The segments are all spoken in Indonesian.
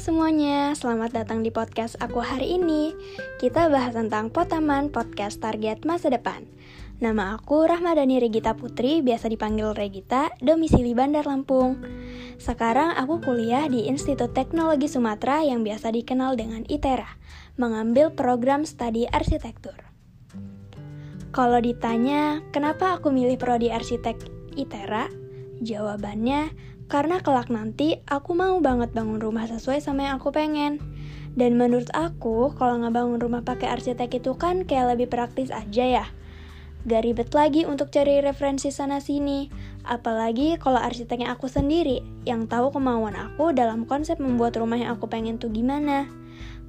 semuanya, selamat datang di podcast aku hari ini. Kita bahas tentang Potaman Podcast Target Masa Depan. Nama aku Rahmadani Regita Putri, biasa dipanggil Regita, domisili Bandar Lampung. Sekarang aku kuliah di Institut Teknologi Sumatera yang biasa dikenal dengan ITERA, mengambil program studi arsitektur. Kalau ditanya, kenapa aku milih prodi arsitek ITERA? Jawabannya, karena kelak nanti aku mau banget bangun rumah sesuai sama yang aku pengen. Dan menurut aku, kalau ngebangun rumah pakai arsitek itu kan kayak lebih praktis aja ya. Gak ribet lagi untuk cari referensi sana-sini. Apalagi kalau arsiteknya aku sendiri, yang tahu kemauan aku dalam konsep membuat rumah yang aku pengen tuh gimana.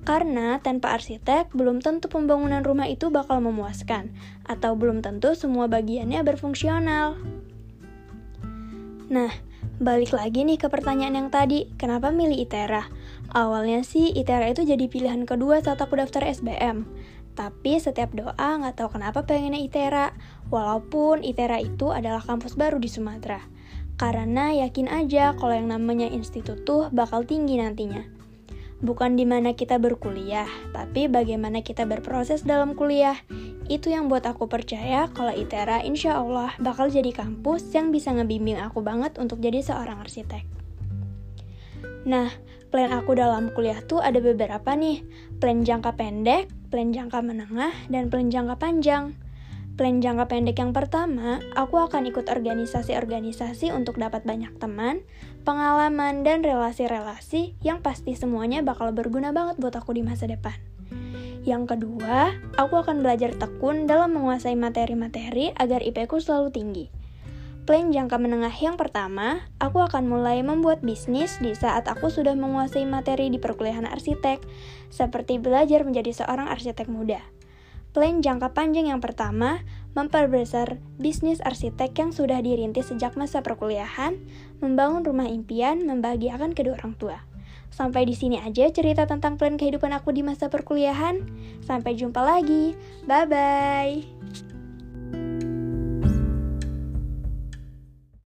Karena tanpa arsitek, belum tentu pembangunan rumah itu bakal memuaskan, atau belum tentu semua bagiannya berfungsional. Nah, Balik lagi nih ke pertanyaan yang tadi, kenapa milih ITERA? Awalnya sih ITERA itu jadi pilihan kedua saat aku daftar SBM. Tapi setiap doa nggak tahu kenapa pengennya ITERA, walaupun ITERA itu adalah kampus baru di Sumatera. Karena yakin aja kalau yang namanya institut tuh bakal tinggi nantinya. Bukan di mana kita berkuliah, tapi bagaimana kita berproses dalam kuliah. Itu yang buat aku percaya kalau ITERA insya Allah bakal jadi kampus yang bisa ngebimbing aku banget untuk jadi seorang arsitek. Nah, plan aku dalam kuliah tuh ada beberapa nih. Plan jangka pendek, plan jangka menengah, dan plan jangka panjang. Plan jangka pendek yang pertama, aku akan ikut organisasi-organisasi untuk dapat banyak teman, pengalaman, dan relasi-relasi yang pasti semuanya bakal berguna banget buat aku di masa depan. Yang kedua, aku akan belajar tekun dalam menguasai materi-materi agar IP ku selalu tinggi. Plan jangka menengah yang pertama, aku akan mulai membuat bisnis di saat aku sudah menguasai materi di perkuliahan arsitek, seperti belajar menjadi seorang arsitek muda. Plan jangka panjang yang pertama, memperbesar bisnis arsitek yang sudah dirintis sejak masa perkuliahan, membangun rumah impian, membahagiakan kedua orang tua. Sampai di sini aja cerita tentang plan kehidupan aku di masa perkuliahan. Sampai jumpa lagi. Bye bye.